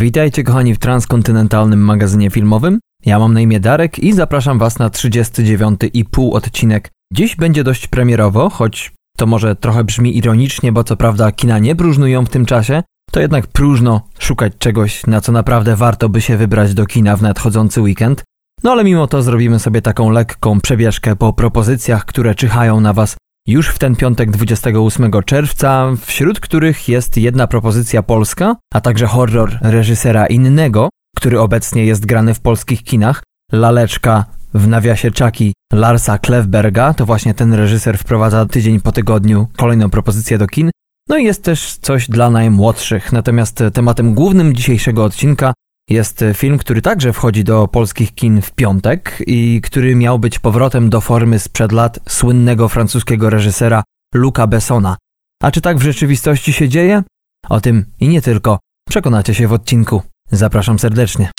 Witajcie kochani w transkontynentalnym magazynie filmowym. Ja mam na imię Darek i zapraszam Was na 39,5 odcinek. Dziś będzie dość premierowo, choć to może trochę brzmi ironicznie, bo co prawda kina nie próżnują w tym czasie, to jednak próżno szukać czegoś, na co naprawdę warto by się wybrać do kina w nadchodzący weekend. No ale mimo to zrobimy sobie taką lekką przebieżkę po propozycjach, które czyhają na Was już w ten piątek 28 czerwca, wśród których jest jedna propozycja polska, a także horror reżysera innego, który obecnie jest grany w polskich kinach, Laleczka w nawiasie czaki Larsa Klevberga, to właśnie ten reżyser wprowadza tydzień po tygodniu kolejną propozycję do kin. No i jest też coś dla najmłodszych. Natomiast tematem głównym dzisiejszego odcinka jest film, który także wchodzi do polskich kin w piątek i który miał być powrotem do formy sprzed lat słynnego francuskiego reżysera Luca Bessona. A czy tak w rzeczywistości się dzieje? O tym i nie tylko przekonacie się w odcinku. Zapraszam serdecznie.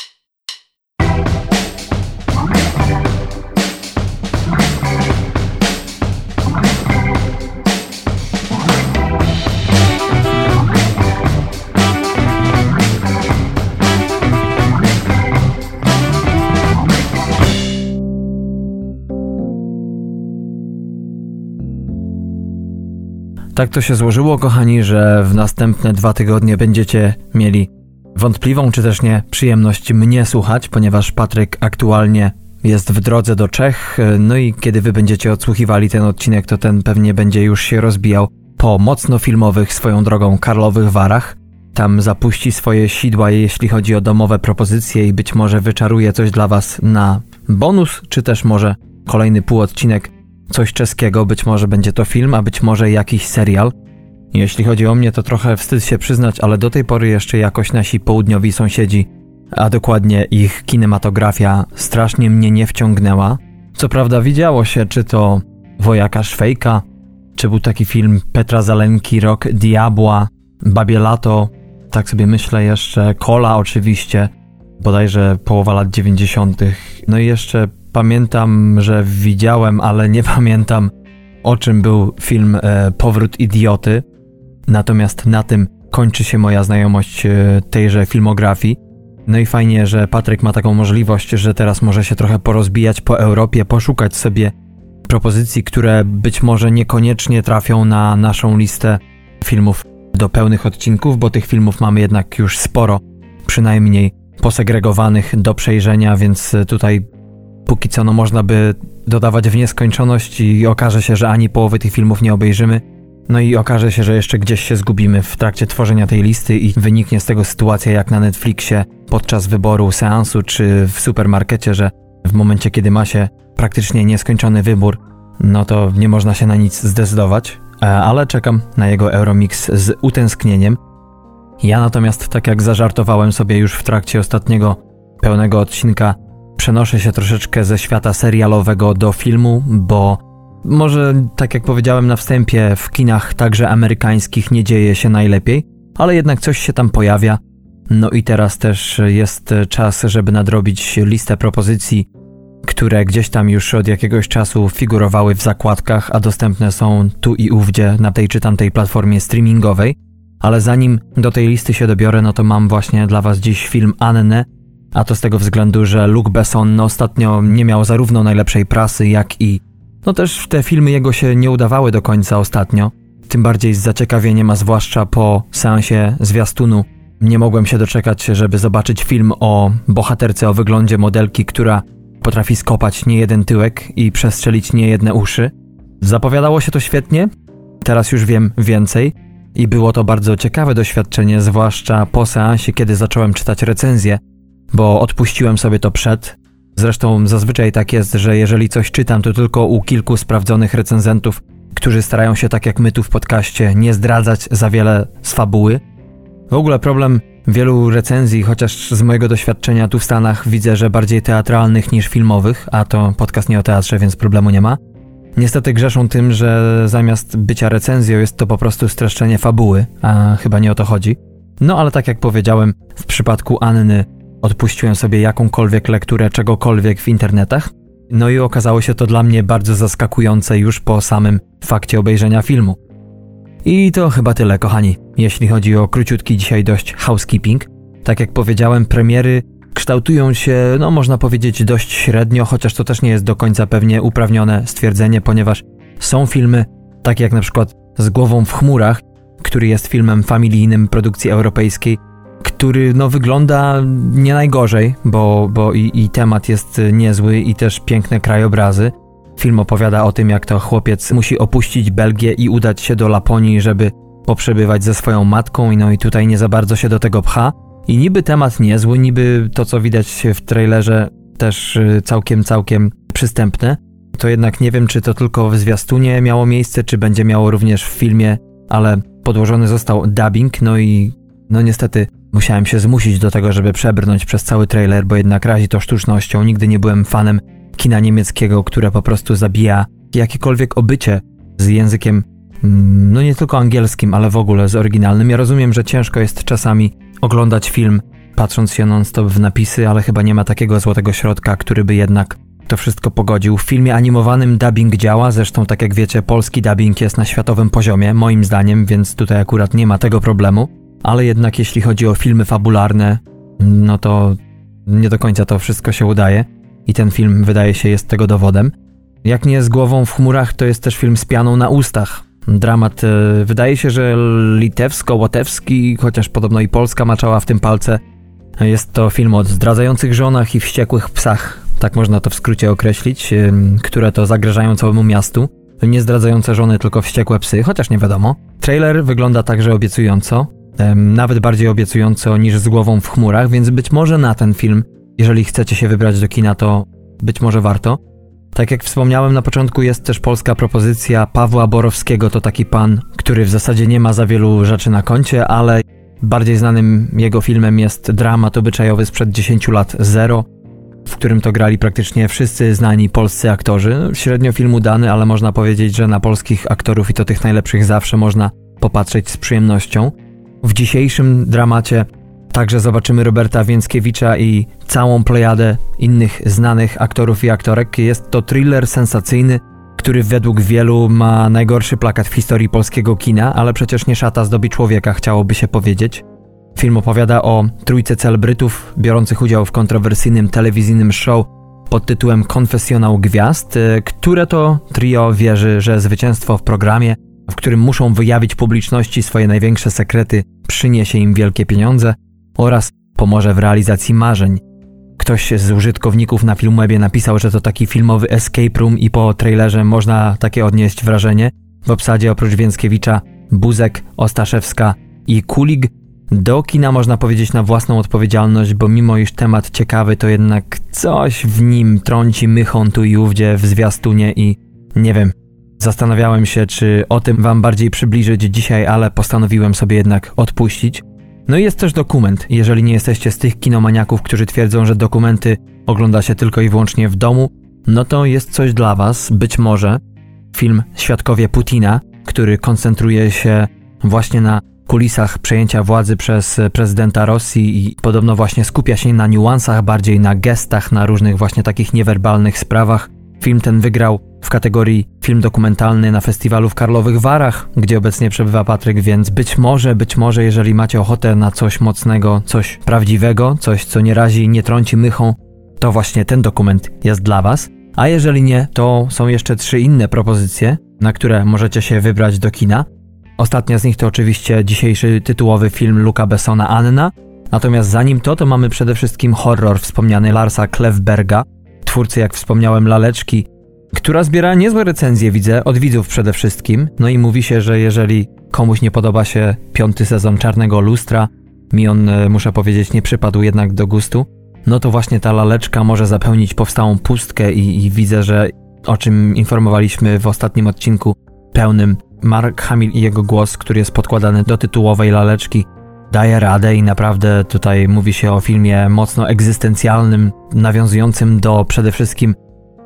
Tak to się złożyło, kochani, że w następne dwa tygodnie będziecie mieli wątpliwą czy też nie przyjemność mnie słuchać, ponieważ Patryk aktualnie jest w drodze do Czech, no i kiedy wy będziecie odsłuchiwali ten odcinek, to ten pewnie będzie już się rozbijał po mocno filmowych swoją drogą Karlowych Warach. Tam zapuści swoje sidła, jeśli chodzi o domowe propozycje i być może wyczaruje coś dla was na bonus, czy też może kolejny półodcinek coś czeskiego, być może będzie to film, a być może jakiś serial. Jeśli chodzi o mnie, to trochę wstyd się przyznać, ale do tej pory jeszcze jakoś nasi południowi sąsiedzi, a dokładnie ich kinematografia, strasznie mnie nie wciągnęła. Co prawda widziało się, czy to Wojaka Szwejka, czy był taki film Petra Zalenki, Rok Diabła, Babie Lato, tak sobie myślę jeszcze, Kola oczywiście, bodajże połowa lat 90. No i jeszcze Pamiętam, że widziałem, ale nie pamiętam o czym był film e, Powrót Idioty. Natomiast na tym kończy się moja znajomość e, tejże filmografii. No i fajnie, że Patryk ma taką możliwość, że teraz może się trochę porozbijać po Europie, poszukać sobie propozycji, które być może niekoniecznie trafią na naszą listę filmów do pełnych odcinków, bo tych filmów mamy jednak już sporo, przynajmniej posegregowanych do przejrzenia, więc tutaj póki co no można by dodawać w nieskończoność i okaże się, że ani połowy tych filmów nie obejrzymy. No i okaże się, że jeszcze gdzieś się zgubimy w trakcie tworzenia tej listy i wyniknie z tego sytuacja jak na Netflixie podczas wyboru seansu czy w supermarkecie, że w momencie kiedy ma się praktycznie nieskończony wybór, no to nie można się na nic zdecydować, e, ale czekam na jego Euromix z utęsknieniem. Ja natomiast, tak jak zażartowałem sobie już w trakcie ostatniego pełnego odcinka, przenoszę się troszeczkę ze świata serialowego do filmu, bo może, tak jak powiedziałem na wstępie, w kinach także amerykańskich nie dzieje się najlepiej, ale jednak coś się tam pojawia. No i teraz też jest czas, żeby nadrobić listę propozycji, które gdzieś tam już od jakiegoś czasu figurowały w zakładkach, a dostępne są tu i ówdzie na tej czy tamtej platformie streamingowej. Ale zanim do tej listy się dobiorę, no to mam właśnie dla Was dziś film Annę, a to z tego względu, że Luc Besson ostatnio nie miał zarówno najlepszej prasy, jak i no też te filmy jego się nie udawały do końca ostatnio. Tym bardziej z zaciekawieniem, a zwłaszcza po seansie zwiastunu, nie mogłem się doczekać, żeby zobaczyć film o bohaterce o wyglądzie modelki, która potrafi skopać nie jeden tyłek i przestrzelić nie jedne uszy. Zapowiadało się to świetnie, teraz już wiem więcej i było to bardzo ciekawe doświadczenie, zwłaszcza po seansie, kiedy zacząłem czytać recenzję bo odpuściłem sobie to przed. Zresztą zazwyczaj tak jest, że jeżeli coś czytam, to tylko u kilku sprawdzonych recenzentów, którzy starają się tak jak my tu w podcaście nie zdradzać za wiele z fabuły. W ogóle problem wielu recenzji, chociaż z mojego doświadczenia tu w Stanach widzę, że bardziej teatralnych niż filmowych, a to podcast nie o teatrze, więc problemu nie ma. Niestety grzeszą tym, że zamiast bycia recenzją jest to po prostu streszczenie fabuły, a chyba nie o to chodzi. No ale tak jak powiedziałem, w przypadku Anny Odpuściłem sobie jakąkolwiek lekturę czegokolwiek w internetach, no i okazało się to dla mnie bardzo zaskakujące już po samym fakcie obejrzenia filmu. I to chyba tyle, kochani, jeśli chodzi o króciutki dzisiaj dość housekeeping. Tak jak powiedziałem, premiery kształtują się, no można powiedzieć, dość średnio, chociaż to też nie jest do końca pewnie uprawnione stwierdzenie, ponieważ są filmy, takie jak na przykład Z głową w chmurach, który jest filmem familijnym produkcji europejskiej, który no, wygląda nie najgorzej, bo, bo i, i temat jest niezły i też piękne krajobrazy. Film opowiada o tym, jak to chłopiec musi opuścić Belgię i udać się do Laponii, żeby poprzebywać ze swoją matką, no i tutaj nie za bardzo się do tego pcha. I niby temat niezły, niby to, co widać w trailerze, też y, całkiem, całkiem przystępne. To jednak nie wiem, czy to tylko w zwiastunie miało miejsce, czy będzie miało również w filmie, ale podłożony został dubbing, no i no niestety musiałem się zmusić do tego, żeby przebrnąć przez cały trailer, bo jednak razi to sztucznością. Nigdy nie byłem fanem kina niemieckiego, które po prostu zabija jakiekolwiek obycie z językiem, mm, no nie tylko angielskim, ale w ogóle z oryginalnym. Ja rozumiem, że ciężko jest czasami oglądać film, patrząc się non-stop w napisy, ale chyba nie ma takiego złotego środka, który by jednak to wszystko pogodził. W filmie animowanym dubbing działa, zresztą tak jak wiecie, polski dubbing jest na światowym poziomie, moim zdaniem, więc tutaj akurat nie ma tego problemu. Ale jednak jeśli chodzi o filmy fabularne, no to nie do końca to wszystko się udaje i ten film wydaje się jest tego dowodem. Jak nie z głową w chmurach, to jest też film z pianą na ustach. Dramat, e, wydaje się, że litewsko-łotewski, chociaż podobno i Polska maczała w tym palce. Jest to film o zdradzających żonach i wściekłych psach, tak można to w skrócie określić, e, które to zagrażają całemu miastu. Nie zdradzające żony, tylko wściekłe psy, chociaż nie wiadomo. Trailer wygląda także obiecująco, nawet bardziej obiecująco niż z głową w chmurach, więc być może na ten film, jeżeli chcecie się wybrać do kina, to być może warto. Tak jak wspomniałem na początku, jest też polska propozycja Pawła Borowskiego. To taki pan, który w zasadzie nie ma za wielu rzeczy na koncie, ale bardziej znanym jego filmem jest dramat obyczajowy sprzed 10 lat Zero, w którym to grali praktycznie wszyscy znani polscy aktorzy. Średnio film udany, ale można powiedzieć, że na polskich aktorów i to tych najlepszych zawsze można popatrzeć z przyjemnością. W dzisiejszym dramacie Także zobaczymy Roberta Więckiewicza i całą plejadę innych znanych aktorów i aktorek. Jest to thriller sensacyjny, który według wielu ma najgorszy plakat w historii polskiego kina, ale przecież nie szata zdobi człowieka, chciałoby się powiedzieć. Film opowiada o trójce celebrytów biorących udział w kontrowersyjnym telewizyjnym show pod tytułem Konfesjonał Gwiazd, e, które to trio wierzy, że zwycięstwo w programie, w którym muszą wyjawić publiczności swoje największe sekrety, przyniesie im wielkie pieniądze, oraz pomoże w realizacji marzeń. Ktoś z użytkowników na Filmwebie napisał, że to taki filmowy escape room i po trailerze można takie odnieść wrażenie. W obsadzie oprócz Więckiewicza, Buzek, Ostaszewska i Kulig do kina można powiedzieć na własną odpowiedzialność, bo mimo iż temat ciekawy, to jednak coś w nim trąci mychą tu i ówdzie w zwiastunie i nie wiem. Zastanawiałem się, czy o tym wam bardziej przybliżyć dzisiaj, ale postanowiłem sobie jednak odpuścić. No i jest też dokument. Jeżeli nie jesteście z tych kinomaniaków, którzy twierdzą, że dokumenty ogląda się tylko i wyłącznie w domu, no to jest coś dla Was, być może. Film Świadkowie Putina, który koncentruje się właśnie na kulisach przejęcia władzy przez prezydenta Rosji i podobno właśnie skupia się na niuansach, bardziej na gestach, na różnych właśnie takich niewerbalnych sprawach. Film ten wygrał w kategorii film dokumentalny na festiwalu w Karlowych Warach, gdzie obecnie przebywa Patryk, więc być może, być może, jeżeli macie ochotę na coś mocnego, coś prawdziwego, coś, co nie razi, nie trąci mychą, to właśnie ten dokument jest dla Was. A jeżeli nie, to są jeszcze trzy inne propozycje, na które możecie się wybrać do kina. Ostatnia z nich to oczywiście dzisiejszy tytułowy film Luca Bessona Anna, natomiast zanim to, to mamy przede wszystkim horror wspomniany Larsa Klefberga, twórcy, jak wspomniałem, Laleczki, która zbiera niezłe recenzje, widzę, od widzów przede wszystkim. No i mówi się, że jeżeli komuś nie podoba się piąty sezon Czarnego Lustra, mi on, e, muszę powiedzieć, nie przypadł jednak do gustu, no to właśnie ta laleczka może zapełnić powstałą pustkę i, i widzę, że o czym informowaliśmy w ostatnim odcinku pełnym, Mark Hamill i jego głos, który jest podkładany do tytułowej laleczki, daje radę i naprawdę tutaj mówi się o filmie mocno egzystencjalnym, nawiązującym do przede wszystkim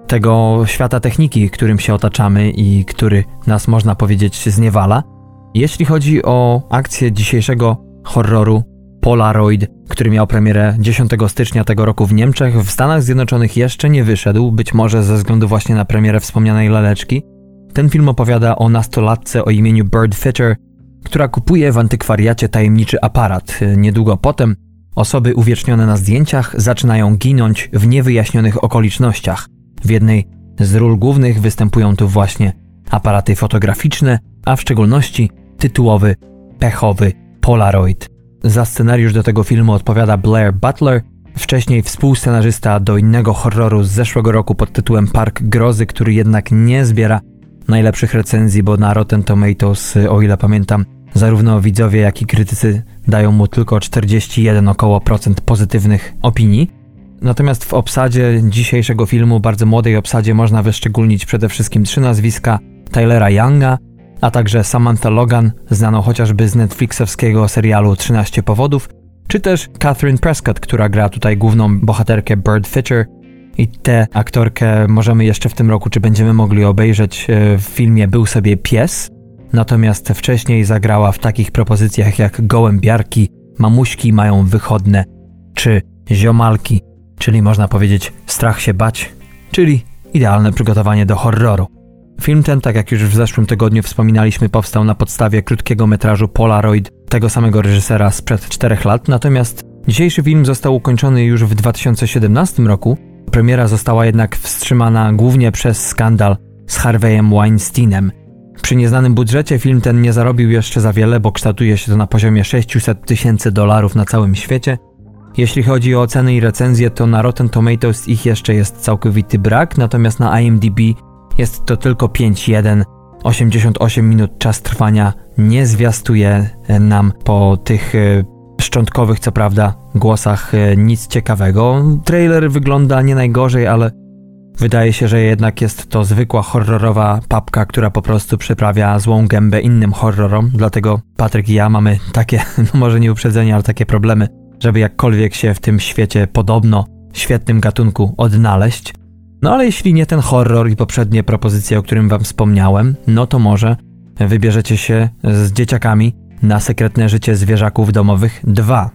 tego świata techniki, którym się otaczamy i który nas, można powiedzieć, zniewala. Jeśli chodzi o akcję dzisiejszego horroru Polaroid, który miał premierę 10 stycznia tego roku w Niemczech, w Stanach Zjednoczonych jeszcze nie wyszedł, być może ze względu właśnie na premierę wspomnianej laleczki. Ten film opowiada o nastolatce o imieniu Bird Fitter, która kupuje w antykwariacie tajemniczy aparat. Niedługo potem osoby uwiecznione na zdjęciach zaczynają ginąć w niewyjaśnionych okolicznościach. W jednej z ról głównych występują tu właśnie aparaty fotograficzne, a w szczególności tytułowy, pechowy Polaroid. Za scenariusz do tego filmu odpowiada Blair Butler, wcześniej współscenarzysta do innego horroru z zeszłego roku pod tytułem Park Grozy, który jednak nie zbiera najlepszych recenzji, bo na Rotten Tomatoes, o ile pamiętam, zarówno widzowie, jak i krytycy dają mu tylko 41 około procent pozytywnych opinii. Natomiast w obsadzie dzisiejszego filmu, bardzo młodej obsadzie, można wyszczególnić przede wszystkim trzy nazwiska Tylera Younga, a także Samantha Logan, znaną chociażby z Netflixowskiego serialu 13 powodów, czy też Catherine Prescott, która gra tutaj główną bohaterkę Bird Fisher. I tę aktorkę możemy jeszcze w tym roku, czy będziemy mogli obejrzeć e, w filmie Był sobie pies. Natomiast wcześniej zagrała w takich propozycjach jak Gołębiarki, Mamuśki mają wychodne, czy Ziomalki, czyli można powiedzieć strach się bać, czyli idealne przygotowanie do horroru. Film ten, tak jak już w zeszłym tygodniu wspominaliśmy, powstał na podstawie krótkiego metrażu Polaroid tego samego reżysera sprzed czterech lat, natomiast dzisiejszy film został ukończony już w 2017 roku. Premiera została jednak wstrzymana głównie przez skandal z Harveyem Weinsteinem. Przy nieznanym budżecie film ten nie zarobił jeszcze za wiele, bo kształtuje się to na poziomie 600 tysięcy dolarów na całym świecie. Jeśli chodzi o oceny i recenzje, to na Rotten Tomatoes ich jeszcze jest całkowity brak, natomiast na IMDb jest to tylko 5.1. 88 minut czas trwania nie zwiastuje nam po tych e, szczątkowych, co prawda, głosach e, nic ciekawego. Trailer wygląda nie najgorzej, ale wydaje się, że jednak jest to zwykła horrorowa papka, która po prostu przyprawia złą gębę innym horrorom. Dlatego Patryk i ja mamy takie, no może nie uprzedzenia, ale takie problemy, żeby jakkolwiek się w tym świecie podobno świetnym gatunku odnaleźć. No ale jeśli nie ten horror i poprzednie propozycje, o którym wam wspomniałem, no to może wybierzecie się z dzieciakami na sekretne życie zwierzaków domowych 2.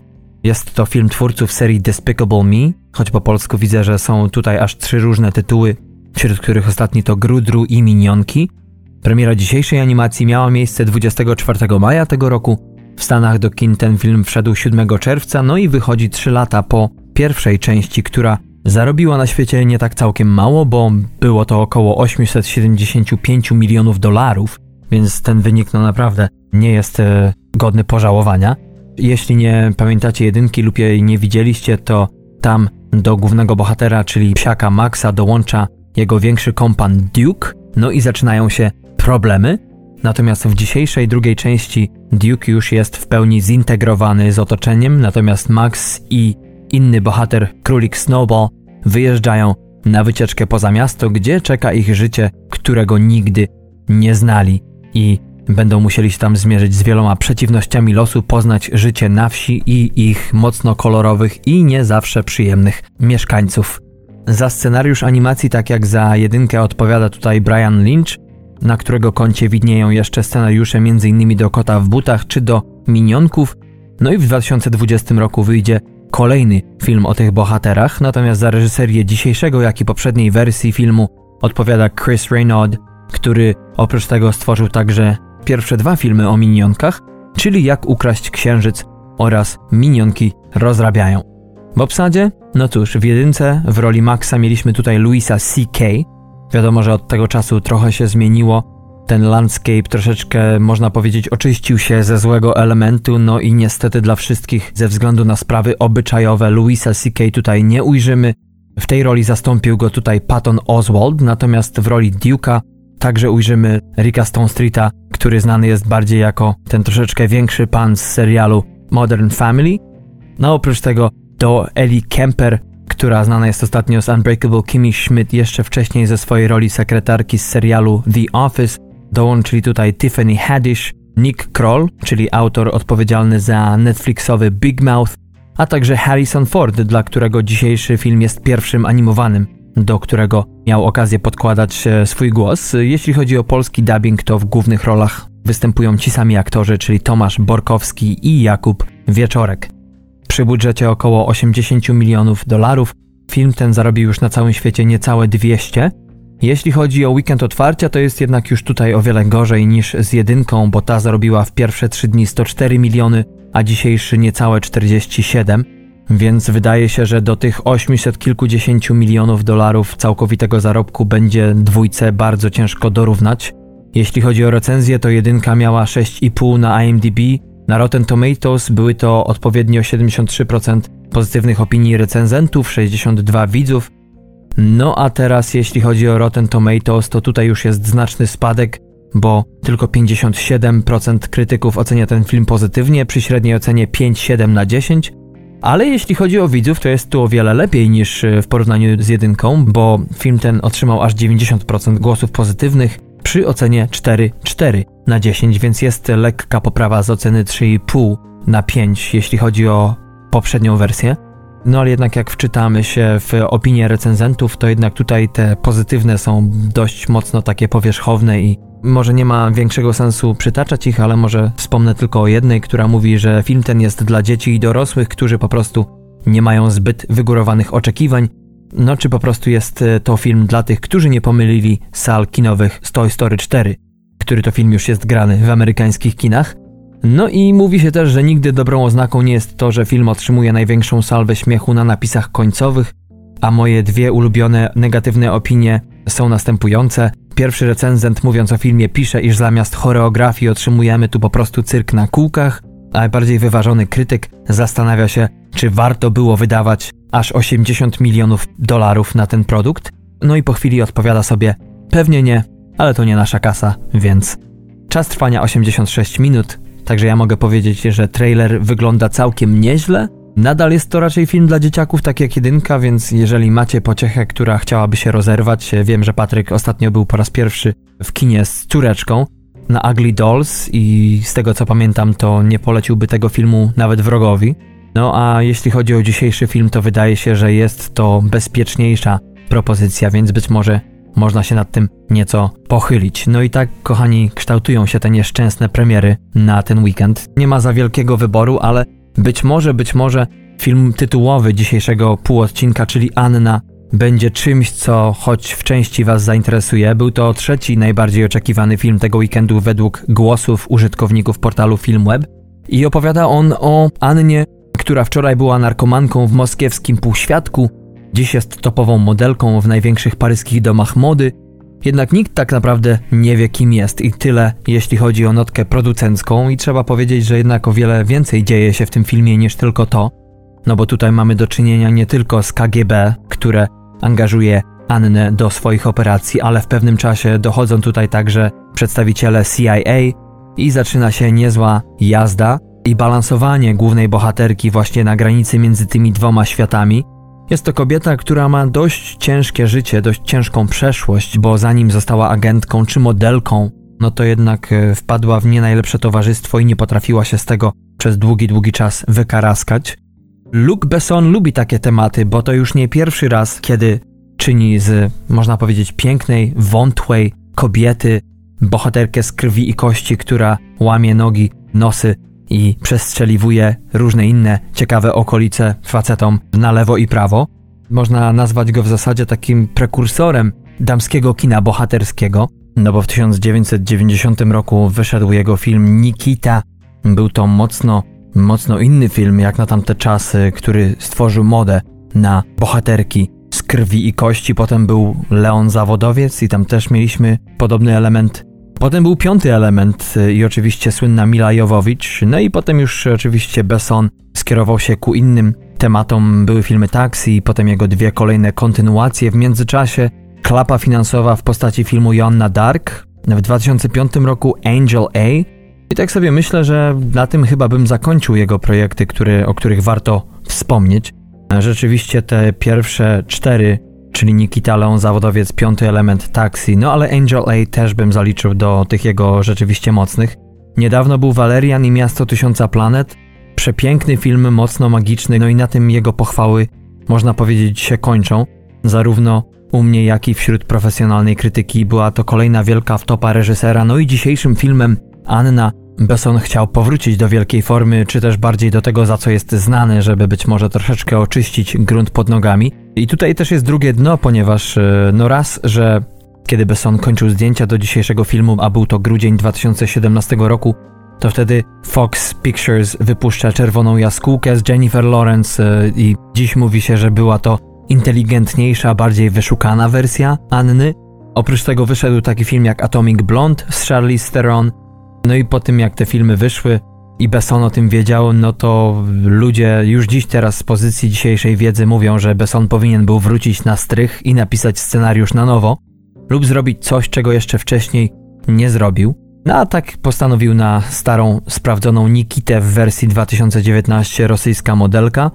Jest to film twórców serii Despicable Me, choć po polsku widzę, że są tutaj aż trzy różne tytuły, wśród których ostatni to Grudru i Minionki. Premiera dzisiejszej animacji miała miejsce 24 maja tego roku. W Stanach do kin ten film wszedł 7 czerwca, no i wychodzi 3 lata po pierwszej części, która Zarobiła na świecie nie tak całkiem mało, bo było to około 875 milionów dolarów, więc ten wynik no naprawdę nie jest e, godny pożałowania. Jeśli nie pamiętacie jedynki lub jej nie widzieliście, to tam do głównego bohatera, czyli psiaka Maxa, dołącza jego większy kompan Duke, no i zaczynają się problemy. Natomiast w dzisiejszej drugiej części Duke już jest w pełni zintegrowany z otoczeniem, natomiast Max i inny bohater, królik Snowball, wyjeżdżają na wycieczkę poza miasto, gdzie czeka ich życie, którego nigdy nie znali i będą musieli się tam zmierzyć z wieloma przeciwnościami losu, poznać życie na wsi i ich mocno kolorowych i nie zawsze przyjemnych mieszkańców. Za scenariusz animacji, tak jak za jedynkę, odpowiada tutaj Brian Lynch, na którego koncie widnieją jeszcze scenariusze m.in. do Kota w butach czy do Minionków. No i w 2020 roku wyjdzie kolejny film o tych bohaterach, natomiast za reżyserię dzisiejszego, jak i poprzedniej wersji filmu odpowiada Chris Reynolds, który oprócz tego stworzył także pierwsze dwa filmy o minionkach, czyli Jak ukraść księżyc oraz Minionki rozrabiają. W obsadzie? No cóż, w jedynce w roli Maxa mieliśmy tutaj Louisa C.K. Wiadomo, że od tego czasu trochę się zmieniło, ten landscape troszeczkę, można powiedzieć, oczyścił się ze złego elementu, no i niestety dla wszystkich, ze względu na sprawy obyczajowe, Louisa C.K. tutaj nie ujrzymy. W tej roli zastąpił go tutaj Patton Oswald, natomiast w roli Duke'a także ujrzymy Ricka Stone Streeta, który znany jest bardziej jako ten troszeczkę większy pan z serialu Modern Family. No oprócz tego do Ellie Kemper, która znana jest ostatnio z Unbreakable Kimmy Schmidt jeszcze wcześniej ze swojej roli sekretarki z serialu The Office, Dołączyli tutaj Tiffany Haddish, Nick Kroll, czyli autor odpowiedzialny za Netflixowy Big Mouth, a także Harrison Ford, dla którego dzisiejszy film jest pierwszym animowanym, do którego miał okazję podkładać e, swój głos. Jeśli chodzi o polski dubbing, to w głównych rolach występują ci sami aktorzy, czyli Tomasz Borkowski i Jakub Wieczorek. Przy budżecie około 80 milionów dolarów film ten zarobił już na całym świecie niecałe 200, jeśli chodzi o weekend otwarcia, to jest jednak już tutaj o wiele gorzej niż z jedynką, bo ta zarobiła w pierwsze trzy dni 104 miliony, a dzisiejszy niecałe 47. więc wydaje się, że do tych 800 kilkudziesięciu milionów dolarów całkowitego zarobku będzie dwójce bardzo ciężko dorównać. Jeśli chodzi o recenzję, to jedynka miała 6,5 na IMDb, na Rotten Tomatoes były to odpowiednio 73% pozytywnych opinii recenzentów, 62 widzów. No a teraz jeśli chodzi o Rotten Tomatoes, to tutaj już jest znaczny spadek, bo tylko 57% krytyków ocenia ten film pozytywnie, przy średniej ocenie 5,7 na 10. Ale jeśli chodzi o widzów, to jest tu o wiele lepiej niż w porównaniu z jedynką, bo film ten otrzymał aż 90% głosów pozytywnych przy ocenie 4,4 na 10, więc jest lekka poprawa z oceny 3,5 na 5, jeśli chodzi o poprzednią wersję. No ale jednak jak wczytamy się w opinie recenzentów, to jednak tutaj te pozytywne są dość mocno takie powierzchowne i może nie ma większego sensu przytaczać ich, ale może wspomnę tylko o jednej, która mówi, że film ten jest dla dzieci i dorosłych, którzy po prostu nie mają zbyt wygórowanych oczekiwań. No czy po prostu jest to film dla tych, którzy nie pomylili sal kinowych z Toy Story 4, który to film już jest grany w amerykańskich kinach. No i mówi się też, że nigdy dobrą oznaką nie jest to, że film otrzymuje największą salwę śmiechu na napisach końcowych, a moje dwie ulubione negatywne opinie są następujące. Pierwszy recenzent mówiąc o filmie pisze, iż zamiast choreografii otrzymujemy tu po prostu cyrk na kółkach, a najbardziej wyważony krytyk zastanawia się, czy warto było wydawać aż 80 milionów dolarów na ten produkt. No i po chwili odpowiada sobie, pewnie nie, ale to nie nasza kasa, więc czas trwania 86 minut, Także ja mogę powiedzieć, że trailer wygląda całkiem nieźle. Nadal jest to raczej film dla dzieciaków, tak jak jedynka, więc jeżeli macie pociechę, która chciałaby się rozerwać, wiem, że Patryk ostatnio był po raz pierwszy w kinie z córeczką na Ugly Dolls i z tego co pamiętam, to nie poleciłby tego filmu nawet wrogowi. No a jeśli chodzi o dzisiejszy film, to wydaje się, że jest to bezpieczniejsza propozycja, więc być może można się nad tym nieco pochylić. No i tak, kochani, kształtują się te nieszczęsne premiery na ten weekend. Nie ma za wielkiego wyboru, ale być może, być może film tytułowy dzisiejszego półodcinka, czyli Anna, będzie czymś, co choć w części Was zainteresuje. Był to trzeci najbardziej oczekiwany film tego weekendu według głosów użytkowników portalu Filmweb. I opowiada on o Annie, która wczoraj była narkomanką w moskiewskim półświadku, Dziś jest topową modelką w największych paryskich domach mody, jednak nikt tak naprawdę nie wie kim jest. I tyle jeśli chodzi o notkę producencką. I trzeba powiedzieć, że jednak o wiele więcej dzieje się w tym filmie niż tylko to, no bo tutaj mamy do czynienia nie tylko z KGB, które angażuje Annę do swoich operacji, ale w pewnym czasie dochodzą tutaj także przedstawiciele CIA i zaczyna się niezła jazda i balansowanie głównej bohaterki właśnie na granicy między tymi dwoma światami, jest to kobieta, która ma dość ciężkie życie, dość ciężką przeszłość, bo zanim została agentką czy modelką, no to jednak e, wpadła w nie najlepsze towarzystwo i nie potrafiła się z tego przez długi, długi czas wykaraskać. Luc Besson lubi takie tematy, bo to już nie pierwszy raz, kiedy czyni z, można powiedzieć, pięknej, wątłej kobiety bohaterkę z krwi i kości, która łamie nogi, nosy i przestrzeliwuje różne inne ciekawe okolice facetom na lewo i prawo. Można nazwać go w zasadzie takim prekursorem damskiego kina bohaterskiego, no bo w 1990 roku wyszedł jego film Nikita. Był to mocno, mocno inny film jak na tamte czasy, który stworzył modę na bohaterki z krwi i kości. Potem był Leon Zawodowiec i tam też mieliśmy podobny element Potem był piąty element y, i oczywiście słynna Mila Jowowicz, no i potem już oczywiście Besson skierował się ku innym tematom. Były filmy Taxi potem jego dwie kolejne kontynuacje. W międzyczasie klapa finansowa w postaci filmu Joanna Dark, w 2005 roku Angel A. I tak sobie myślę, że na tym chyba bym zakończył jego projekty, które, o których warto wspomnieć. Rzeczywiście te pierwsze cztery czyli Nikita Leon, zawodowiec, piąty element Taxi, no ale Angel A też bym zaliczył do tych jego rzeczywiście mocnych. Niedawno był Valerian i Miasto Tysiąca Planet, przepiękny film, mocno magiczny, no i na tym jego pochwały, można powiedzieć, się kończą. Zarówno u mnie, jak i wśród profesjonalnej krytyki była to kolejna wielka wtopa reżysera, no i dzisiejszym filmem Anna Besson chciał powrócić do wielkiej formy, czy też bardziej do tego, za co jest znany, żeby być może troszeczkę oczyścić grunt pod nogami. I tutaj też jest drugie dno, ponieważ e, no raz, że kiedy Besson kończył zdjęcia do dzisiejszego filmu, a był to grudzień 2017 roku, to wtedy Fox Pictures wypuszcza Czerwoną Jaskółkę z Jennifer Lawrence y, i dziś mówi się, że była to inteligentniejsza, bardziej wyszukana wersja Anny. Oprócz tego wyszedł taki film jak Atomic Blonde z Charlize Theron. No i po tym jak te filmy wyszły i Besson o tym wiedział, no to ludzie już dziś teraz z pozycji dzisiejszej wiedzy mówią, że Besson powinien był wrócić na strych i napisać scenariusz na nowo lub zrobić coś, czego jeszcze wcześniej nie zrobił. No a tak postanowił na starą, sprawdzoną Nikitę w wersji 2019 rosyjska modelka.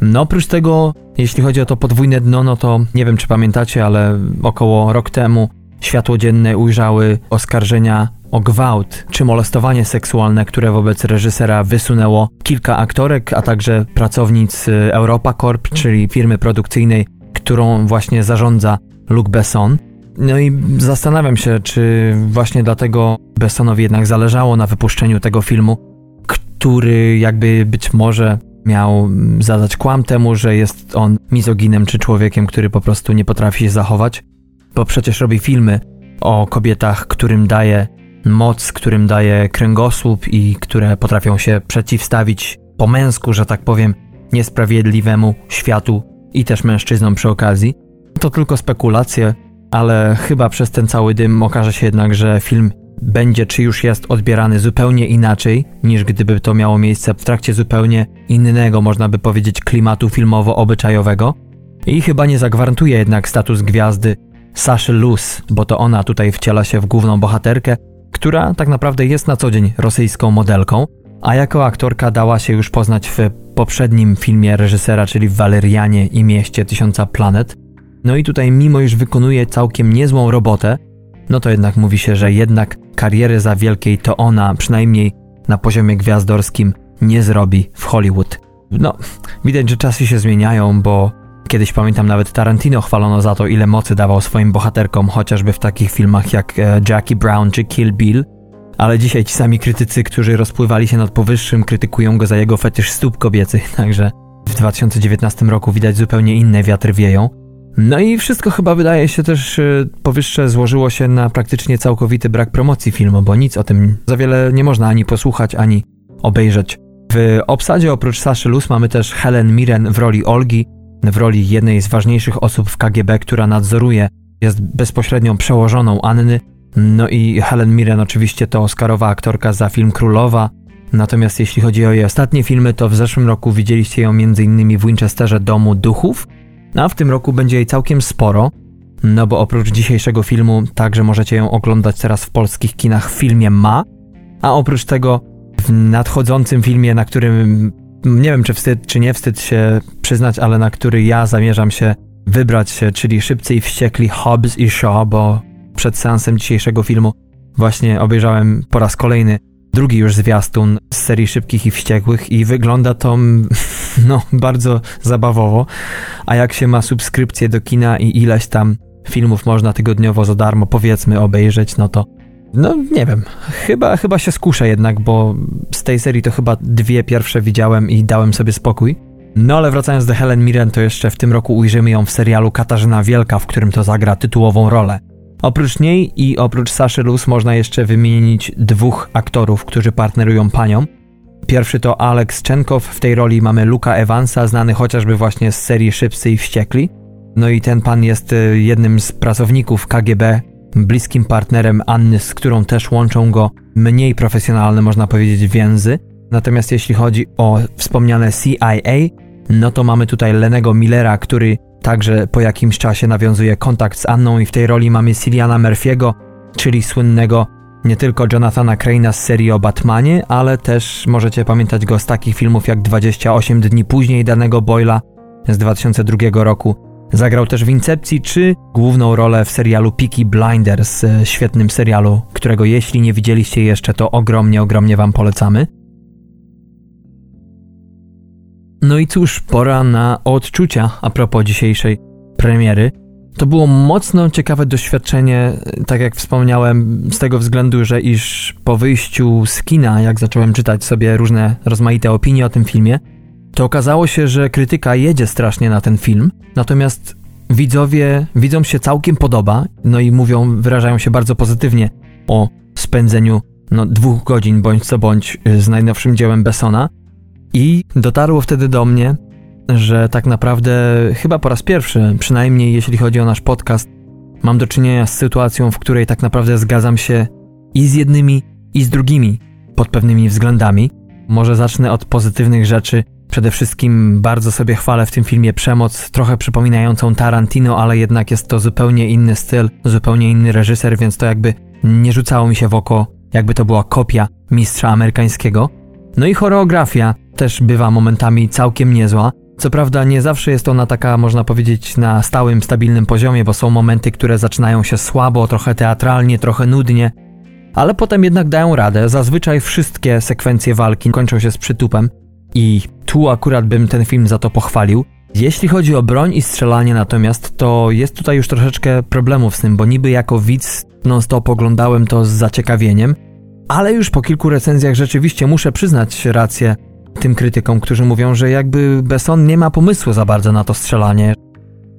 No oprócz tego, jeśli chodzi o to podwójne dno, no to nie wiem czy pamiętacie, ale około rok temu światło dzienne ujrzały oskarżenia o gwałt czy molestowanie seksualne, które wobec reżysera wysunęło kilka aktorek, a także pracownic Europa Corp, czyli firmy produkcyjnej, którą właśnie zarządza Luc Besson. No i zastanawiam się, czy właśnie dlatego Bessonowi jednak zależało na wypuszczeniu tego filmu, który jakby być może miał zadać kłam temu, że jest on mizoginem czy człowiekiem, który po prostu nie potrafi się zachować, bo przecież robi filmy o kobietach, którym daje moc, którym daje kręgosłup i które potrafią się przeciwstawić po męsku, że tak powiem, niesprawiedliwemu światu i też mężczyznom przy okazji. To tylko spekulacje, ale chyba przez ten cały dym okaże się jednak, że film będzie czy już jest odbierany zupełnie inaczej, niż gdyby to miało miejsce w trakcie zupełnie innego, można by powiedzieć, klimatu filmowo-obyczajowego. I chyba nie zagwarantuje jednak status gwiazdy Saszy Luz, bo to ona tutaj wciela się w główną bohaterkę, która tak naprawdę jest na co dzień rosyjską modelką, a jako aktorka dała się już poznać w poprzednim filmie reżysera, czyli w Walerianie i Mieście Tysiąca Planet. No i tutaj, mimo iż wykonuje całkiem niezłą robotę, no to jednak mówi się, że jednak kariery za wielkiej to ona, przynajmniej na poziomie gwiazdorskim, nie zrobi w Hollywood. No, widać, że czasy się zmieniają, bo kiedyś pamiętam nawet Tarantino chwalono za to, ile mocy dawał swoim bohaterkom, chociażby w takich filmach jak e, Jackie Brown czy Kill Bill. Ale dzisiaj ci sami krytycy, którzy rozpływali się nad powyższym, krytykują go za jego fetysz stóp kobiecych, także w 2019 roku widać zupełnie inne wiatry wieją. No i wszystko chyba wydaje się też e, powyższe złożyło się na praktycznie całkowity brak promocji filmu, bo nic o tym za wiele nie można ani posłuchać, ani obejrzeć. W obsadzie oprócz Saszy Luz mamy też Helen Mirren w roli Olgi, w roli jednej z ważniejszych osób w KGB, która nadzoruje, jest bezpośrednią przełożoną Anny. No i Helen Mirren oczywiście to Oscarowa aktorka za film Królowa. Natomiast jeśli chodzi o jej ostatnie filmy, to w zeszłym roku widzieliście ją m.in. w Winchesterze Domu Duchów, a w tym roku będzie jej całkiem sporo, no bo oprócz dzisiejszego filmu także możecie ją oglądać teraz w polskich kinach w filmie Ma, a oprócz tego w nadchodzącym filmie, na którym nie wiem czy wstyd, czy nie wstyd się przyznać, ale na który ja zamierzam się wybrać, czyli Szybcy i Wściekli Hobbs i Shaw, bo przed seansem dzisiejszego filmu właśnie obejrzałem po raz kolejny drugi już zwiastun z serii Szybkich i Wściekłych i wygląda to no bardzo zabawowo, a jak się ma subskrypcję do kina i ileś tam filmów można tygodniowo za darmo powiedzmy obejrzeć, no to no nie wiem, chyba, chyba się skuszę jednak, bo z tej serii to chyba dwie pierwsze widziałem i dałem sobie spokój. No ale wracając do Helen Mirren, to jeszcze w tym roku ujrzymy ją w serialu Katarzyna Wielka, w którym to zagra tytułową rolę. Oprócz niej i oprócz Saszy Luz można jeszcze wymienić dwóch aktorów, którzy partnerują panią. Pierwszy to Alex Czenkow, w tej roli mamy Luka Evansa, znany chociażby właśnie z serii Szybcy i Wściekli. No i ten pan jest y, jednym z pracowników KGB, bliskim partnerem Anny, z którą też łączą go mniej profesjonalne, można powiedzieć, więzy. Natomiast jeśli chodzi o wspomniane CIA, no to mamy tutaj Lenego Millera, który także po jakimś czasie nawiązuje kontakt z Anną i w tej roli mamy Siliana Murphy'ego, czyli słynnego nie tylko Jonathana Crane'a z serii o Batmanie, ale też możecie pamiętać go z takich filmów jak 28 dni później danego Boyla z 2002 roku. Zagrał też w Incepcji czy główną rolę w serialu Peaky Blinders, e, świetnym serialu, którego jeśli nie widzieliście jeszcze, to ogromnie, ogromnie wam polecamy. No i cóż, pora na odczucia a propos dzisiejszej premiery. To było mocno ciekawe doświadczenie, tak jak wspomniałem, z tego względu, że iż po wyjściu z kina, jak zacząłem czytać sobie różne rozmaite opinie o tym filmie, to okazało się, że krytyka jedzie strasznie na ten film, natomiast widzowie widzom się całkiem podoba, no i mówią, wyrażają się bardzo pozytywnie o spędzeniu no, dwóch godzin bądź co bądź y, z najnowszym dziełem Bessona i dotarło wtedy do mnie, że tak naprawdę chyba po raz pierwszy, przynajmniej jeśli chodzi o nasz podcast, mam do czynienia z sytuacją, w której tak naprawdę zgadzam się i z jednymi, i z drugimi pod pewnymi względami. Może zacznę od pozytywnych rzeczy. Przede wszystkim bardzo sobie chwalę w tym filmie przemoc, trochę przypominającą Tarantino, ale jednak jest to zupełnie inny styl, zupełnie inny reżyser, więc to jakby nie rzucało mi się w oko, jakby to była kopia mistrza amerykańskiego. No i choreografia też bywa momentami całkiem niezła. Co prawda nie zawsze jest ona taka, można powiedzieć, na stałym, stabilnym poziomie, bo są momenty, które zaczynają się słabo, trochę teatralnie, trochę nudnie, ale potem jednak dają radę. Zazwyczaj wszystkie sekwencje walki kończą się z przytupem i tu akurat bym ten film za to pochwalił. Jeśli chodzi o broń i strzelanie natomiast, to jest tutaj już troszeczkę problemów z tym, bo niby jako widz non-stop oglądałem to z zaciekawieniem, ale już po kilku recenzjach rzeczywiście muszę przyznać rację tym krytykom, którzy mówią, że jakby Besson nie ma pomysłu za bardzo na to strzelanie.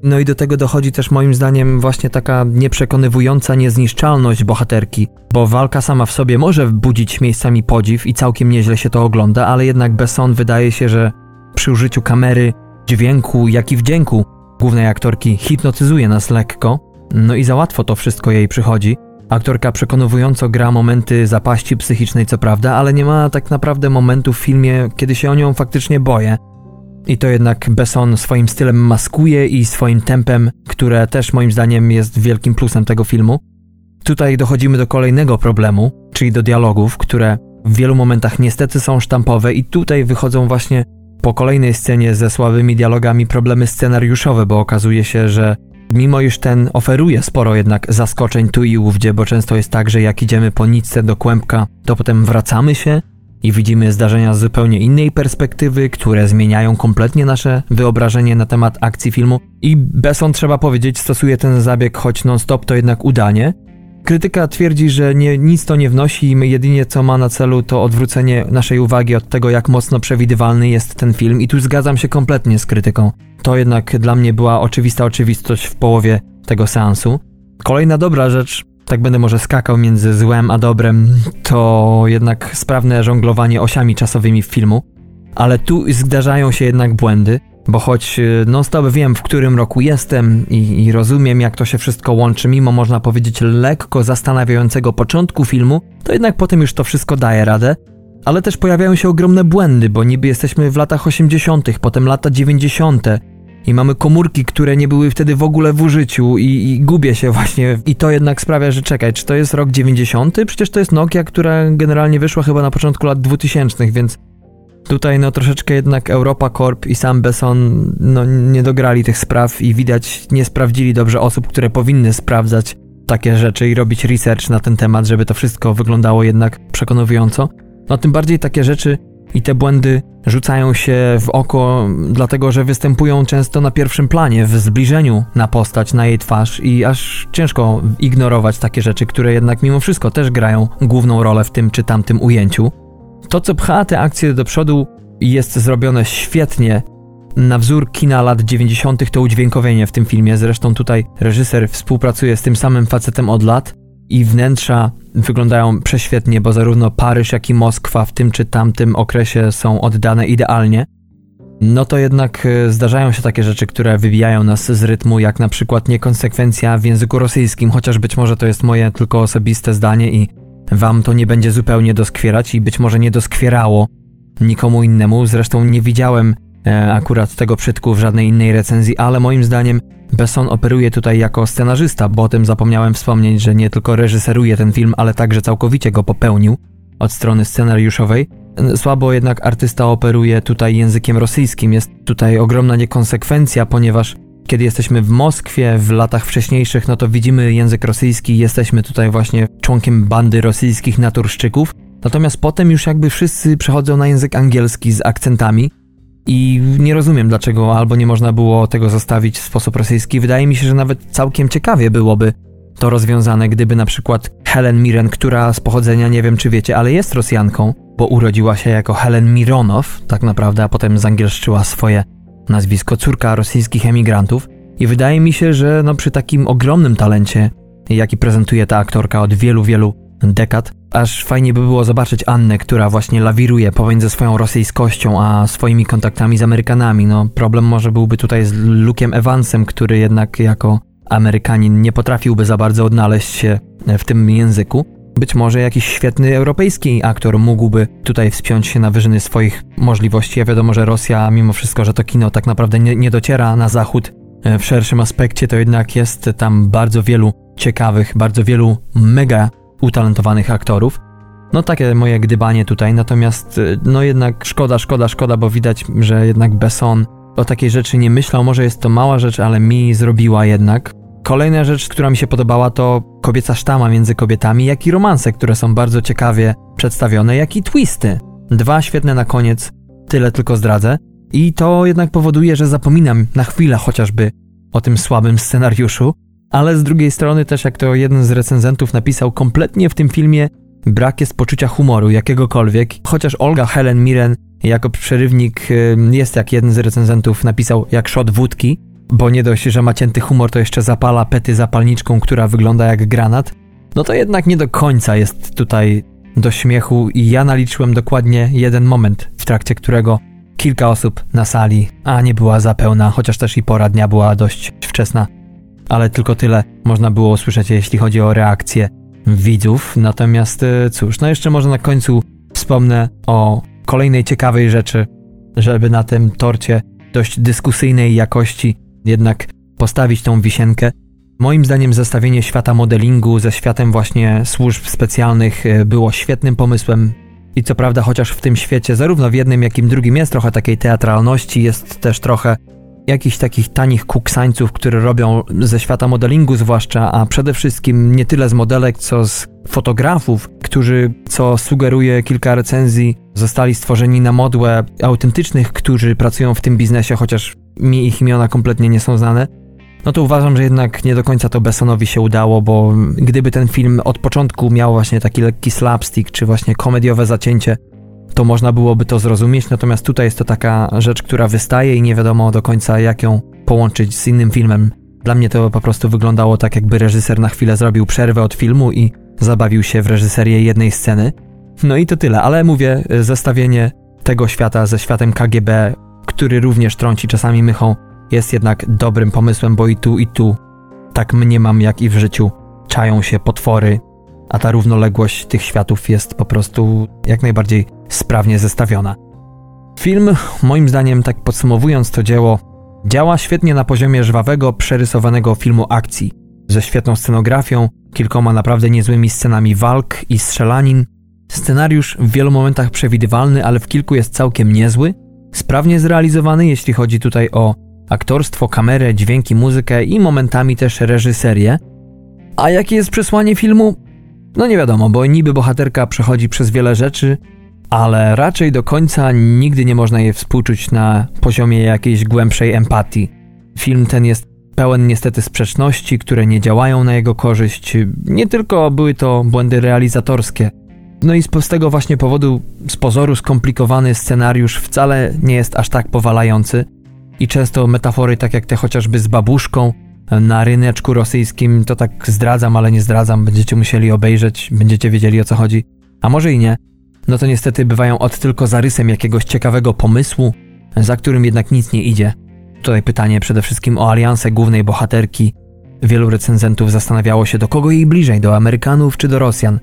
No i do tego dochodzi też moim zdaniem właśnie taka nieprzekonywująca niezniszczalność bohaterki, bo walka sama w sobie może budzić miejscami podziw i całkiem nieźle się to ogląda, ale jednak Besson wydaje się, że przy użyciu kamery, dźwięku, jak i wdzięku głównej aktorki hipnotyzuje nas lekko, no i za łatwo to wszystko jej przychodzi. Aktorka przekonująco gra momenty zapaści psychicznej, co prawda, ale nie ma tak naprawdę momentu w filmie, kiedy się o nią faktycznie boję. I to jednak Besson swoim stylem maskuje i swoim tempem, które też moim zdaniem jest wielkim plusem tego filmu. Tutaj dochodzimy do kolejnego problemu, czyli do dialogów, które w wielu momentach niestety są sztampowe i tutaj wychodzą właśnie po kolejnej scenie ze słabymi dialogami problemy scenariuszowe, bo okazuje się, że mimo iż ten oferuje sporo jednak zaskoczeń tu i ówdzie, bo często jest tak, że jak idziemy po nitce do kłębka, to potem wracamy się i widzimy zdarzenia z zupełnie innej perspektywy, które zmieniają kompletnie nasze wyobrażenie na temat akcji filmu. I Besson, trzeba powiedzieć, stosuje ten zabieg, choć non-stop to jednak udanie. Krytyka twierdzi, że nie, nic to nie wnosi i jedynie co ma na celu to odwrócenie naszej uwagi od tego, jak mocno przewidywalny jest ten film i tu zgadzam się kompletnie z krytyką. To jednak dla mnie była oczywista oczywistość w połowie tego seansu. Kolejna dobra rzecz, tak będę może skakał między złem a dobrem, to jednak sprawne żonglowanie osiami czasowymi w filmu. Ale tu zdarzają się jednak błędy, bo choć y, non-stop wiem, w którym roku jestem i, i, rozumiem, jak to się wszystko łączy, mimo można powiedzieć lekko zastanawiającego początku filmu, to jednak potem już to wszystko daje radę. Ale też pojawiają się ogromne błędy, bo niby jesteśmy w latach 80., potem lata 90., i mamy komórki, które nie były wtedy w ogóle w użyciu i, i gubię się właśnie i to jednak sprawia, że czekaj, czy to jest rok 90? Przecież to jest Nokia, która generalnie wyszła chyba na początku lat 2000, więc tutaj no troszeczkę jednak Europa Corp i sam Besson no nie dograli tych spraw i widać nie sprawdzili dobrze osób, które powinny sprawdzać takie rzeczy i robić research na ten temat, żeby to wszystko wyglądało jednak przekonująco. No tym bardziej takie rzeczy i te błędy rzucają się w oko, dlatego że występują często na pierwszym planie, w zbliżeniu na postać, na jej twarz i aż ciężko ignorować takie rzeczy, które jednak mimo wszystko też grają główną rolę w tym czy tamtym ujęciu. To, co pcha te akcje do przodu, jest zrobione świetnie. Na wzór kina lat 90. to udźwiękowienie w tym filmie. Zresztą tutaj reżyser współpracuje z tym samym facetem od lat i wnętrza wyglądają prześwietnie, bo zarówno Paryż, jak i Moskwa w tym czy tamtym okresie są oddane idealnie. No to jednak e, zdarzają się takie rzeczy, które wybijają nas z rytmu, jak na przykład niekonsekwencja w języku rosyjskim, chociaż być może to jest moje tylko osobiste zdanie i wam to nie będzie zupełnie doskwierać i być może nie doskwierało nikomu innemu. Zresztą nie widziałem e, akurat tego przytku w żadnej innej recenzji, ale moim zdaniem Besson operuje tutaj jako scenarzysta, bo o tym zapomniałem wspomnieć, że nie tylko reżyseruje ten film, ale także całkowicie go popełnił od strony scenariuszowej. Słabo jednak artysta operuje tutaj językiem rosyjskim. Jest tutaj ogromna niekonsekwencja, ponieważ kiedy jesteśmy w Moskwie w latach wcześniejszych, no to widzimy język rosyjski, jesteśmy tutaj właśnie członkiem bandy rosyjskich naturszczyków. Natomiast potem już jakby wszyscy przechodzą na język angielski z akcentami, i nie rozumiem, dlaczego albo nie można było tego zostawić w sposób rosyjski. Wydaje mi się, że nawet całkiem ciekawie byłoby to rozwiązane, gdyby na przykład Helen Mirren, która z pochodzenia nie wiem czy wiecie, ale jest Rosjanką, bo urodziła się jako Helen Mironow, tak naprawdę, a potem zangielszczyła swoje nazwisko, córka rosyjskich emigrantów. I wydaje mi się, że no przy takim ogromnym talencie, jaki prezentuje ta aktorka od wielu, wielu dekad. Aż fajnie by było zobaczyć Annę, która właśnie lawiruje pomiędzy swoją rosyjskością a swoimi kontaktami z Amerykanami. No, problem może byłby tutaj z Luke'em Evansem, który jednak jako Amerykanin nie potrafiłby za bardzo odnaleźć się w tym języku. Być może jakiś świetny europejski aktor mógłby tutaj wspiąć się na wyżyny swoich możliwości. Ja wiadomo, że Rosja, mimo wszystko, że to kino tak naprawdę nie, nie dociera na zachód w szerszym aspekcie, to jednak jest tam bardzo wielu ciekawych, bardzo wielu mega utalentowanych aktorów. No takie moje gdybanie tutaj, natomiast e, no jednak szkoda, szkoda, szkoda, bo widać, że jednak Besson o takiej rzeczy nie myślał. Może jest to mała rzecz, ale mi zrobiła jednak. Kolejna rzecz, która mi się podobała, to kobieca sztama między kobietami, jak i romanse, które są bardzo ciekawie przedstawione, jak i twisty. Dwa świetne na koniec, tyle tylko zdradzę. I to jednak powoduje, że zapominam na chwilę chociażby o tym słabym scenariuszu, ale z drugiej strony też, jak to jeden z recenzentów napisał, kompletnie w tym filmie brak jest poczucia humoru jakiegokolwiek, chociaż Olga Helen Mirren jako przerywnik jest, jak jeden z recenzentów napisał, jak shot wódki, bo nie dość, że ma cięty humor, to jeszcze zapala pety zapalniczką, która wygląda jak granat, no to jednak nie do końca jest tutaj do śmiechu i ja naliczyłem dokładnie jeden moment, w trakcie którego kilka osób na sali, a nie była zapełna, chociaż też i pora dnia była dość wczesna, ale tylko tyle można było usłyszeć, jeśli chodzi o reakcję widzów. Natomiast e, cóż, no jeszcze może na końcu wspomnę o kolejnej ciekawej rzeczy, żeby na tym torcie dość dyskusyjnej jakości jednak postawić tą wisienkę. Moim zdaniem zestawienie świata modelingu ze światem właśnie służb specjalnych e, było świetnym pomysłem. I co prawda, chociaż w tym świecie, zarówno w jednym, jak i w drugim, jest trochę takiej teatralności, jest też trochę jakichś takich tanich kuksańców, które robią ze świata modelingu zwłaszcza, a przede wszystkim nie tyle z modelek, co z fotografów, którzy, co sugeruje kilka recenzji, zostali stworzeni na modłę autentycznych, którzy pracują w tym biznesie, chociaż mi ich imiona kompletnie nie są znane, no to uważam, że jednak nie do końca to Bessonowi się udało, bo gdyby ten film od początku miał właśnie taki lekki slapstick, czy właśnie komediowe zacięcie, to można byłoby to zrozumieć, natomiast tutaj jest to taka rzecz, która wystaje i nie wiadomo do końca jak ją połączyć z innym filmem. Dla mnie to po prostu wyglądało tak, jakby reżyser na chwilę zrobił przerwę od filmu i zabawił się w reżyserię jednej sceny. No i to tyle, ale mówię, zestawienie tego świata ze światem KGB który również trąci czasami mychą, jest jednak dobrym pomysłem, bo i tu, i tu, tak mniemam jak i w życiu, czają się potwory, a ta równoległość tych światów jest po prostu jak najbardziej sprawnie zestawiona. Film, moim zdaniem, tak podsumowując to dzieło, działa świetnie na poziomie żwawego, przerysowanego filmu akcji, ze świetną scenografią, kilkoma naprawdę niezłymi scenami walk i strzelanin. Scenariusz w wielu momentach przewidywalny, ale w kilku jest całkiem niezły, sprawnie zrealizowany, jeśli chodzi tutaj o aktorstwo, kamerę, dźwięki, muzykę i momentami też reżyserię. A jakie jest przesłanie filmu? No nie wiadomo, bo niby bohaterka przechodzi przez wiele rzeczy, ale raczej do końca nigdy nie można je współczuć na poziomie jakiejś głębszej empatii. Film ten jest pełen niestety sprzeczności, które nie działają na jego korzyść. Nie tylko były to błędy realizatorskie, no i z tego właśnie powodu z pozoru skomplikowany scenariusz wcale nie jest aż tak powalający i często metafory tak jak te chociażby z babuszką na ryneczku rosyjskim, to tak zdradzam, ale nie zdradzam, będziecie musieli obejrzeć, będziecie wiedzieli o co chodzi, a może i nie, no to niestety bywają od tylko zarysem jakiegoś ciekawego pomysłu, za którym jednak nic nie idzie. Tutaj pytanie przede wszystkim o aliansę głównej bohaterki. Wielu recenzentów zastanawiało się, do kogo jej bliżej, do Amerykanów czy do Rosjan.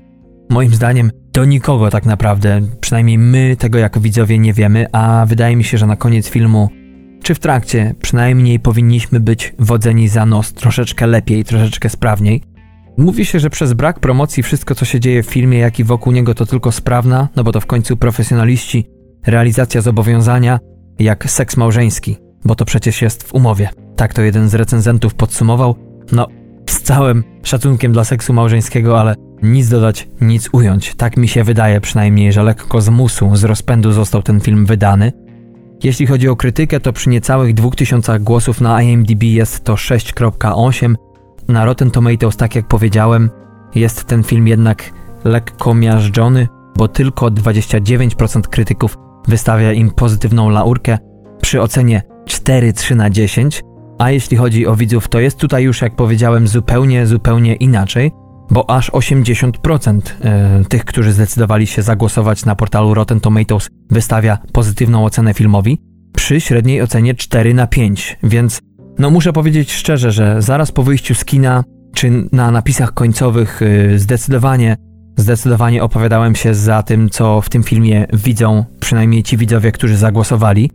Moim zdaniem do nikogo tak naprawdę, przynajmniej my tego jako widzowie nie wiemy, a wydaje mi się, że na koniec filmu, czy w trakcie, przynajmniej powinniśmy być wodzeni za nos troszeczkę lepiej, troszeczkę sprawniej. Mówi się, że przez brak promocji wszystko, co się dzieje w filmie, jak i wokół niego, to tylko sprawna, no bo to w końcu profesjonaliści, realizacja zobowiązania, jak seks małżeński, bo to przecież jest w umowie. Tak to jeden z recenzentów podsumował. No, z całym szacunkiem dla seksu małżeńskiego, ale nic dodać, nic ująć. Tak mi się wydaje przynajmniej, że lekko z musu, z rozpędu został ten film wydany. Jeśli chodzi o krytykę, to przy niecałych 2000 głosów na IMDb jest to 6.8. Na Rotten Tomatoes, tak jak powiedziałem, jest ten film jednak lekko miażdżony, bo tylko 29% krytyków wystawia im pozytywną laurkę przy ocenie 4,3 na 10, a jeśli chodzi o widzów, to jest tutaj już, jak powiedziałem, zupełnie, zupełnie inaczej – bo aż 80% e, tych, którzy zdecydowali się zagłosować na portalu Rotten Tomatoes, wystawia pozytywną ocenę filmowi przy średniej ocenie 4 na 5, więc no muszę powiedzieć szczerze, że zaraz po wyjściu z kina czy na napisach końcowych e, zdecydowanie zdecydowanie opowiadałem się za tym, co w tym filmie widzą przynajmniej ci widzowie, którzy zagłosowali.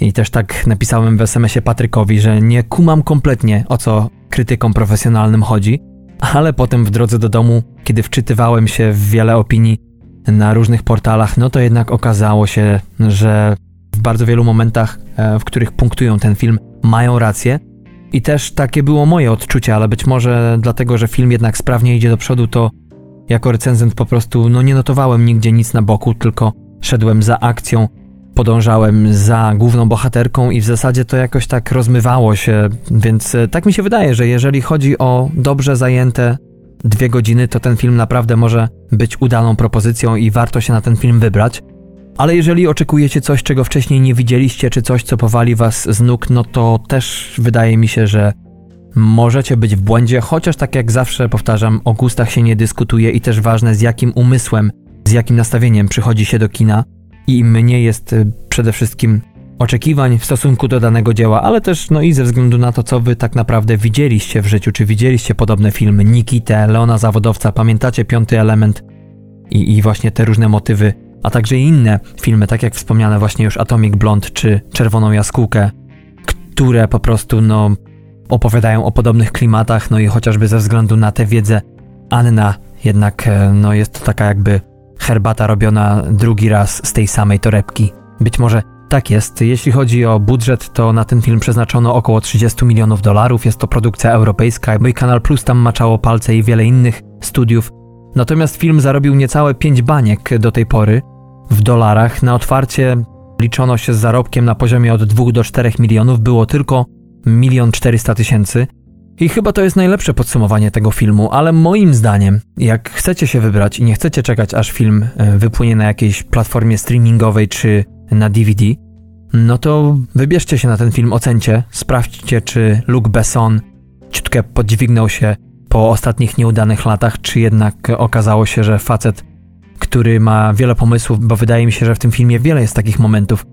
I też tak napisałem w SMS-ie Patrykowi, że nie kumam kompletnie o co krytykom profesjonalnym chodzi, ale potem w drodze do domu, kiedy wczytywałem się w wiele opinii na różnych portalach, no to jednak okazało się, że w bardzo wielu momentach, e, w których punktują ten film, mają rację. I też takie było moje odczucie, ale być może dlatego, że film jednak sprawnie idzie do przodu, to jako recenzent po prostu no nie notowałem nigdzie nic na boku, tylko szedłem za akcją, podążałem za główną bohaterką i w zasadzie to jakoś tak rozmywało się, więc e, tak mi się wydaje, że jeżeli chodzi o dobrze zajęte dwie godziny, to ten film naprawdę może być udaną propozycją i warto się na ten film wybrać. Ale jeżeli oczekujecie coś, czego wcześniej nie widzieliście, czy coś, co powali was z nóg, no to też wydaje mi się, że możecie być w błędzie, chociaż tak jak zawsze powtarzam, o gustach się nie dyskutuje i też ważne z jakim umysłem, z jakim nastawieniem przychodzi się do kina i mnie jest y, przede wszystkim oczekiwań w stosunku do danego dzieła, ale też no i ze względu na to, co wy tak naprawdę widzieliście w życiu, czy widzieliście podobne filmy, Nikitę, Leona Zawodowca, pamiętacie Piąty Element i, i właśnie te różne motywy, a także inne filmy, tak jak wspomniane właśnie już Atomic Blonde czy Czerwoną Jaskółkę, które po prostu no opowiadają o podobnych klimatach, no i chociażby ze względu na tę wiedzę Anna jednak e, no jest to taka jakby herbata robiona drugi raz z tej samej torebki. Być może tak jest. Jeśli chodzi o budżet, to na ten film przeznaczono około 30 milionów dolarów. Jest to produkcja europejska. Mój Kanal Plus tam maczało palce i wiele innych studiów. Natomiast film zarobił niecałe 5 baniek do tej pory w dolarach. Na otwarcie liczono się z zarobkiem na poziomie od 2 do 4 milionów. Było tylko milion 400 tysięcy. I chyba to jest najlepsze podsumowanie tego filmu, ale moim zdaniem, jak chcecie się wybrać i nie chcecie czekać, aż film e, wypłynie na jakiejś platformie streamingowej czy na DVD, no to wybierzcie się na ten film, ocencie, sprawdźcie, czy Luc Besson ciutkę podźwignął się po ostatnich nieudanych latach, czy jednak okazało się, że facet, który ma wiele pomysłów, bo wydaje mi się, że w tym filmie wiele jest takich momentów,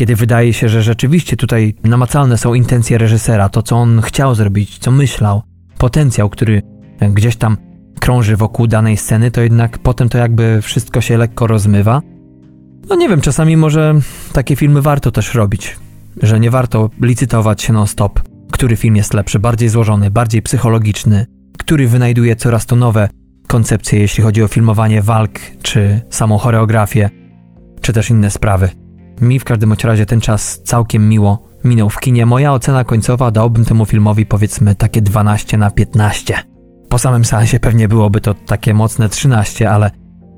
kiedy wydaje się, że rzeczywiście tutaj namacalne są intencje reżysera, to co on chciał zrobić, co myślał, potencjał, który gdzieś tam krąży wokół danej sceny, to jednak potem to jakby wszystko się lekko rozmywa. No nie wiem, czasami może takie filmy warto też robić, że nie warto licytować się non-stop, który film jest lepszy, bardziej złożony, bardziej psychologiczny, który wynajduje coraz to nowe koncepcje, jeśli chodzi o filmowanie walk, czy samą choreografię, czy też inne sprawy. Mi w każdym razie ten czas całkiem miło minął w kinie. Moja ocena końcowa dałbym temu filmowi powiedzmy takie 12 na 15. Po samym seansie pewnie byłoby to takie mocne 13, ale,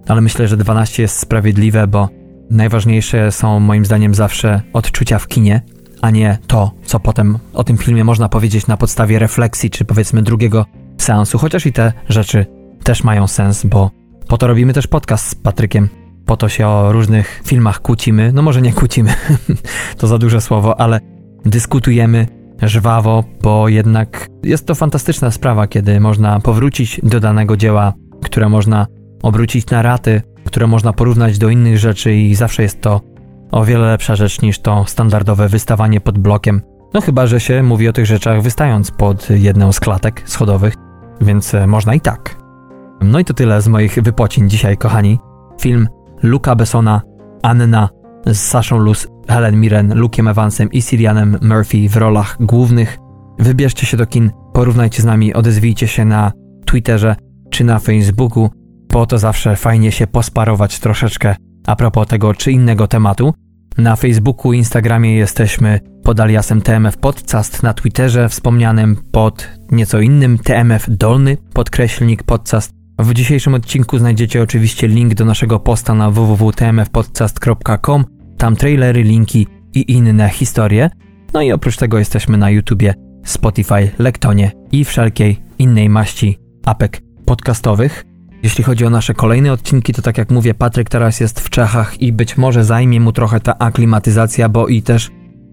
ale myślę, że 12 jest sprawiedliwe, bo najważniejsze są moim zdaniem zawsze odczucia w kinie, a nie to, co potem o tym filmie można powiedzieć na podstawie refleksji, czy powiedzmy drugiego seansu, chociaż i te rzeczy też mają sens, bo po to robimy też podcast z Patrykiem po to się o różnych filmach kłócimy. No może nie kłócimy, to za duże słowo, ale dyskutujemy żwawo, bo jednak jest to fantastyczna sprawa, kiedy można powrócić do danego dzieła, które można obrócić na raty, które można porównać do innych rzeczy i zawsze jest to o wiele lepsza rzecz niż to standardowe wystawanie pod blokiem. No chyba, że się mówi o tych rzeczach wystając pod jedną z klatek schodowych, więc e, można i tak. No i to tyle z moich wypocin dzisiaj, kochani. Film Luca Bessona, Anna z Saszą Luz, Helen Mirren, Luke'em Evansem i Sirianem Murphy w rolach głównych. Wybierzcie się do kin, porównajcie z nami, odezwijcie się na Twitterze czy na Facebooku, bo to zawsze fajnie się posparować troszeczkę a propos tego czy innego tematu. Na Facebooku i Instagramie jesteśmy pod aliasem TMF Podcast, na Twitterze wspomnianym pod nieco innym TMF Dolny, podkreślnik podcast w dzisiejszym odcinku znajdziecie oczywiście link do naszego posta na www.tmfpodcast.com, tam trailery, linki i inne historie. No i oprócz tego jesteśmy na YouTubie, Spotify, Lektonie i wszelkiej innej maści apek podcastowych. Jeśli chodzi o nasze kolejne odcinki, to tak jak mówię, Patryk teraz jest w Czechach i być może zajmie mu trochę ta aklimatyzacja, bo i też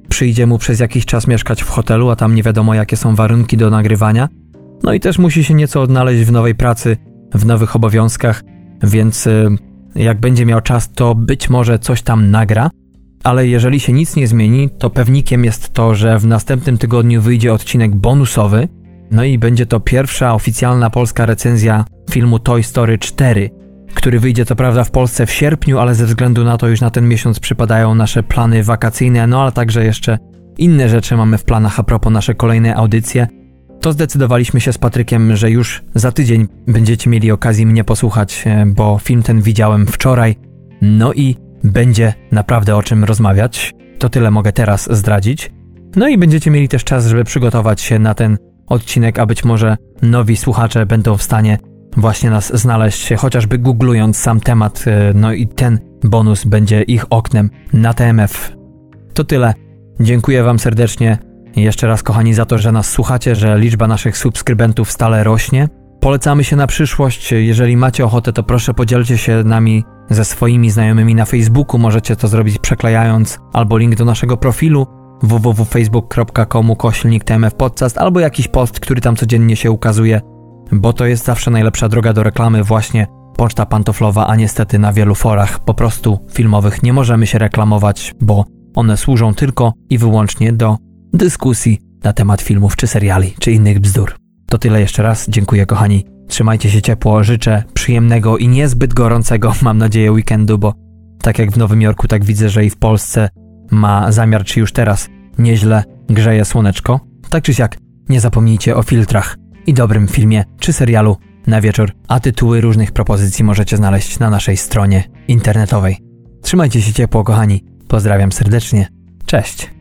przyjdzie mu przez jakiś czas mieszkać w hotelu, a tam nie wiadomo jakie są warunki do nagrywania. No i też musi się nieco odnaleźć w nowej pracy, w nowych obowiązkach, więc y, jak będzie miał czas, to być może coś tam nagra. Ale jeżeli się nic nie zmieni, to pewnikiem jest to, że w następnym tygodniu wyjdzie odcinek bonusowy. No i będzie to pierwsza oficjalna polska recenzja filmu Toy Story 4, który wyjdzie co prawda w Polsce w sierpniu, ale ze względu na to już na ten miesiąc przypadają nasze plany wakacyjne, no ale także jeszcze inne rzeczy mamy w planach a propos nasze kolejne audycje. To zdecydowaliśmy się z Patrykiem, że już za tydzień będziecie mieli okazję mnie posłuchać, e, bo film ten widziałem wczoraj. No i będzie naprawdę o czym rozmawiać. To tyle mogę teraz zdradzić. No i będziecie mieli też czas, żeby przygotować się na ten odcinek, a być może nowi słuchacze będą w stanie właśnie nas znaleźć, chociażby googlując sam temat, e, no i ten bonus będzie ich oknem na TMF. To tyle. Dziękuję Wam serdecznie. Jeszcze raz, kochani, za to, że nas słuchacie, że liczba naszych subskrybentów stale rośnie. Polecamy się na przyszłość. Jeżeli macie ochotę, to proszę podzielcie się nami ze swoimi znajomymi na Facebooku. Możecie to zrobić przeklejając albo link do naszego profilu www.facebook.com koślnik TMF Podcast albo jakiś post, który tam codziennie się ukazuje, bo to jest zawsze najlepsza droga do reklamy właśnie poczta pantoflowa, a niestety na wielu forach po prostu filmowych nie możemy się reklamować, bo one służą tylko i wyłącznie do dyskusji na temat filmów czy seriali, czy innych bzdur. To tyle jeszcze raz. Dziękuję, kochani. Trzymajcie się ciepło, życzę przyjemnego i niezbyt gorącego, mam nadzieję, weekendu, bo tak jak w Nowym Jorku, tak widzę, że i w Polsce ma zamiar, czy już teraz nieźle grzeje słoneczko. Tak czy siak, nie zapomnijcie o filtrach i dobrym filmie czy serialu na wieczór, a tytuły różnych propozycji możecie znaleźć na naszej stronie internetowej. Trzymajcie się ciepło, kochani. Pozdrawiam serdecznie. Cześć.